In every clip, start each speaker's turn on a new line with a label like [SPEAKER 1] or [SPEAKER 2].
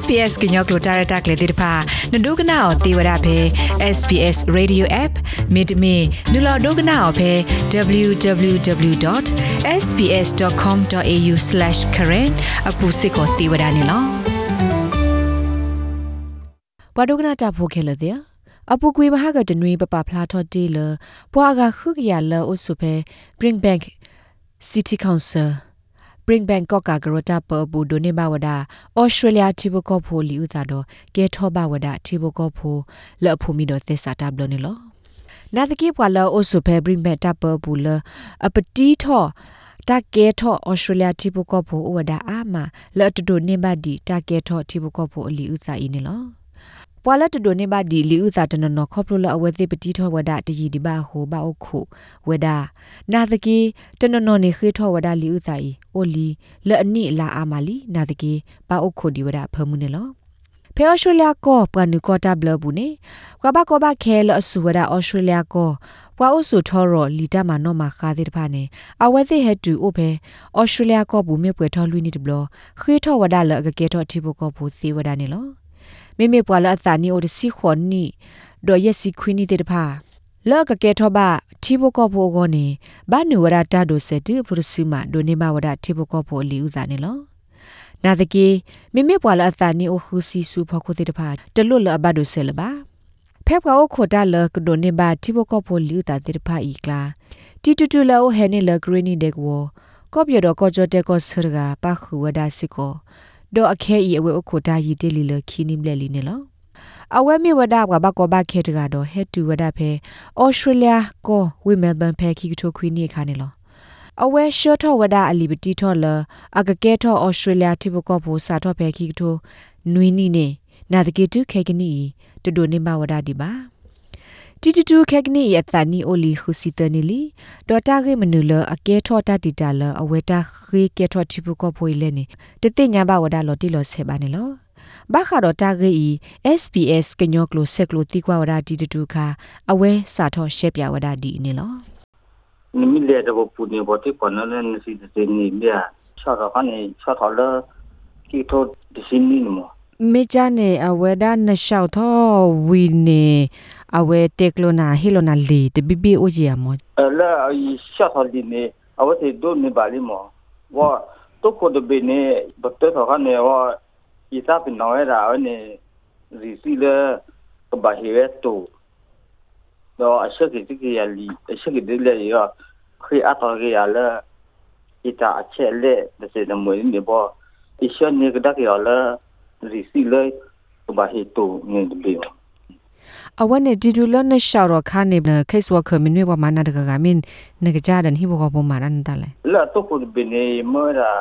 [SPEAKER 1] SPS ကညောကလိုတာရတာကလေတိတဖာနဒုကနာအောတေဝရဖဲ SPS Radio App မိတမင်နူလာဒုကနာအောဖဲ www.sps.com.au/current အခုစစ်ကိုတေဝရနေလောပဒုကနာတာဖိုခဲလတဲ့အပူကွေမဟာကတနွေပပဖလာထော်တီလပွာကခုကရလအုစုဖဲ bring back city council bring bangkok ka garota pa bu do ne ba wada australia thibo ko pho li uta do ke tho ba wada thibo ko pho la pho mi do te sa ta blo ne lo na de ke pwa la o so phe bring back ta pa bu la a pati tho ta ke tho australia thibo ko pho wada a ma la to do ne ba di ta ke tho thibo ko pho li uta i ne lo ပွာလတ်တိုနေပါဒီလီဥစာတနနခေါပလိုလအဝဲသိပတိထောဝဒတကြီးဒီပါဟိုပါအခုဝဒနာတကီတနနနေခေထောဝဒလီဥစာဤအိုလီလအနိလာအာမာလီနာတကီပါအခုဒီဝဒဖမှုနေလောဖဲအော်စတြေးလျကောပနုကောတာဘလဘူးနေကွာဘကောဘခဲလအဆူဝဒအော်စတြေးလျကောပွာအိုဆူထောရလီတမနောမခါတဲ့တဖာနေအဝဲသိဟက်တူအိုဖဲအော်စတြေးလျကောဘူးမြေပွဲထောလွိနေတဘလခေထောဝဒလအကကေထောတိဘကောဘူးစီဝဒနေလော မေမေပွာလာအသာနီအိုဒစီခွန်နီဒေါ်ယက်စီခွီနီတေတဖာလောကကဲထောဘတီဘကောဖိုကိုနေဘာနုဝရတာဒိုစတူပရစီမာဒိုနေမဝရတီဘကောဖိုလီဥဇာနေလောနာတကေမေမေပွာလာအသာနီအိုခူစီဆူဖခုတေတဖာတလွတ်လအဘဒိုဆဲလပါဖက်ကွာအိုခိုတာလကဒိုနေဘာတီဘကောဖိုလီဥတာတေတဖာဤကလာတီတူတူလောဟဲနေလဂရင်းနီဒက်ဝကော့ပြတော့ကောကြောတက်ကောဆရကပါခူဝဒါစီကို ဒေါ်အခဲဤအဝဲအခုတာရီတေလီလခီနိမလက်လီနေလောအဝဲမြေဝဒကဘကောဘခဲတကတော့ဟက်တူဝဒဖဲဩစတြေးလျကိုဝိမဲလ်ဘန်ဖဲခီကထိုခွီနီခါနေလောအဝဲရှော့ထောဝဒအလီပတီထောလအကကဲထောဩစတြေးလျတိဘကောဘူစာထောဖဲခီကထိုနွီနီနေနာတကေတုခဲကနီတဒိုနေမဝဒဒီပါ တီတီတူခက်နီယတနီအိုလီခုစီတနီလီဒေါ်တာဂေမနူလအကဲထောတာတီတာလအဝဲတာခေကဲထောတိပုကဖွေလဲနေတတိညာဘဝဒါလော်တီလော်ဆေပါနေလောဘာခါတော့တာဂေ SPS ကညောကလိုဆက်ကလိုတီကွာဝဒါတီတူခါအဝဲစာထောရှက်ပြဝဒါဒီနေလော
[SPEAKER 2] နိမီလေတော့ပူနေဘောတိပနလနစီတေနီမြာချောတော့ကနေချောတော့လကီထိုဒီစင်းနီမော
[SPEAKER 1] မေချာနေအဝဲဒါနရှောက်သောဝီနေအဝဲတက်လိုနာဟီလိုနာလီတဘီဘီအိုဂျီယာမော
[SPEAKER 2] အလာအီရှောက်တော်ဒီနေအဝဲတေဒိုနေပါလီမောဝါတုကိုဒဘီနေဘတ်တော်ကနေဝါဤသားပင်နော်ရာဝနေရီစီလေကဘာဟီဝဲတိုတော့အချက်ကြီးကြီးရလီအချက်ကြီးတွေလေရခေအတော်ကြီးရလာဤတာအချက်လက်တဲ့စတဲ့မွေးနေပေါ်အချက်နေကတက ရလာရီစီလေဘာဟီတိုနေတယ်ပြော
[SPEAKER 1] အဝနဲ့ဒီဒူလနဲ့ရှောက်တော့ခါနေဘခိတ်ဝါခမင်းဝမနာတကကမင်းနကကြတဲ့ဟိဘကပေါ်မှာရန်တလဲ
[SPEAKER 2] လာတော့ကိုဘနေမရာ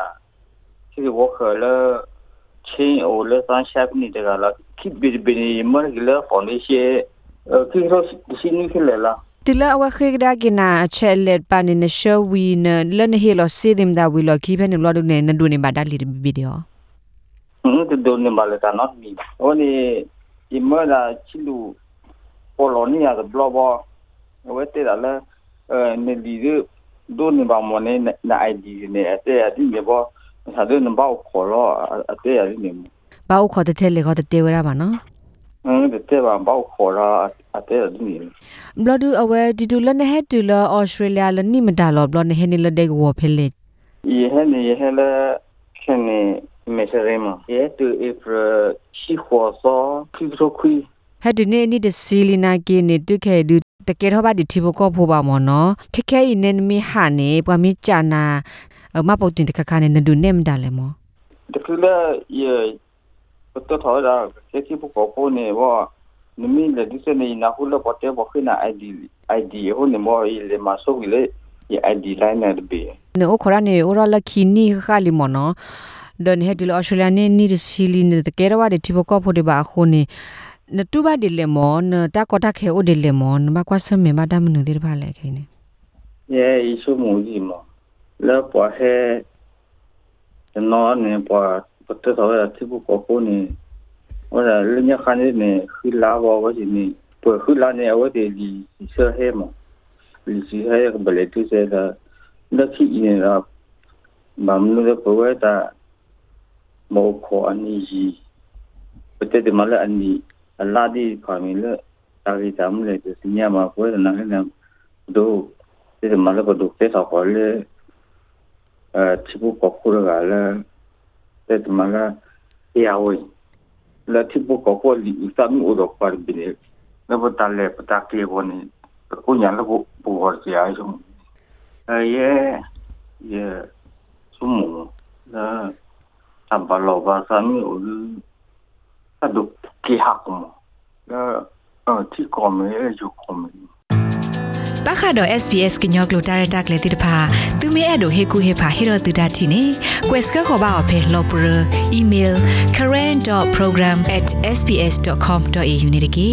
[SPEAKER 2] ဒီဝခလာချင်းအိုလဆန်ရှပ်နေတကလာခိဘီဘနေမရဂလာဖောင်ဒေးရှင်းခိရောစီနီခလလာ
[SPEAKER 1] တလအဝခေကဒါကနာအချက်လက်ပါနေနရှဝီနလနဟီလောစီဒင်ဒါဝီလောခိဖနေလောဒနေနဒူနေဘာဒါလီဗီဒီယို
[SPEAKER 2] ဟွန်းဒူနေဘာလတာနော့မီဟိုနေဒီမရာချီလူပိုလိုနီယာကဘလောဘဝဲတဲ့လာအဲနေဒီဒိုနေဘာမနေနာအိုင်ဒီနေအတဲ့အဒီမြေဘောသာဒနဘောခေါ်တော့အတဲ့အဒီနေ
[SPEAKER 1] ဘာဥခေါ်တဲ့လေခေါ်တဲ့ဝရပါနော်
[SPEAKER 2] အင်းတဲ့ဘာဘောခေါ်တော့အတဲ့အဒီနေ
[SPEAKER 1] ဘလဒူအဝဲဒီတူလနေဟက်တူလအော်စတြေးလျလနိမတာလောဘလနေဟနေလဒေကဝဖဲလေ
[SPEAKER 2] ယေဟနေယေဟလေခနေ မေစရေမယေတူဧပြီရှိခေါ်စောခိဘရခွီ
[SPEAKER 1] ဟက်ဒီနေနီဒစီလီနာကေနေတုခဲဒူတကေထောပါဒီတီဘကောဖိုပါမောနော်ခက်ခဲနေမီဟာနေပွားမီချာနာမပုတ်တင်တခခနဲ့နဒူနေမဒါလဲမော
[SPEAKER 2] တကလယေပတ်တော်ထော်ရာခေတီဘကောဖိုနေဝနမီလေဒီစနေနာဟုလပတ်တဲ့ဘခိနာ ID ID ဟိုနေမောဤလေမဆိုဝီလေ ID line နဲ့ဘေ
[SPEAKER 1] နိုခရနေအိုရလခီနီခါလီမောနော် ဒန်ဟက်ဒီလအော်စတြေးလျနေနီဒစီလီနေတကေရဝဒီတီဘကောဖိုဒီဘာခုနေနတူဘာဒီလေမောနတာကောတာခဲအိုဒီလေမောနမကွာဆမေမဒါမနုဒီဘာလဲခဲနေ
[SPEAKER 2] ယေအီဆုမူဒီမောလောပွားဟဲနော်နေပွားပတ်တော်ရတိဘကိုကိုနေဝရလညခနေနေခိလာဘောဝစီနေပွားခိလာနေအဝတေလီဆဟဲမောလီစီဟဲကဘလေတူစေတာလက်ခိနေရာမမနုရပဝဲတာ မောခေါ်အနီရီပတေတမလအနီအလာဒီဖာမီလတာဂီတမ်လေစညမှာပွဲနာဟန်ဒိုတေမလကဒုတ်တေဆောက်ခေါ်လေအဲချိဘူကခုရကလည်းတေမလရာဝေးလာချိဘူကခုလီစမ်ဦးတော့ပါဘီနေနဘတလေပတကလေဘုန်ကိုညာလကိုပူဟော်စီအိုင်ဆုံးအဲရဲရဲစုံမလာ ambaloba sami ulu adu kihakumo ya ti kome e ju kome
[SPEAKER 1] ပခါတော့ SPS ကညော့ကလိုတာရတာကလေးတိတဖာသူမဲအဲ့တို့ဟေကူဟေဖာဟေရတူတာတီနေ quest ကခေါ်ပါအဖေလော်ပရ email current.program@sps.com.au နေတကီ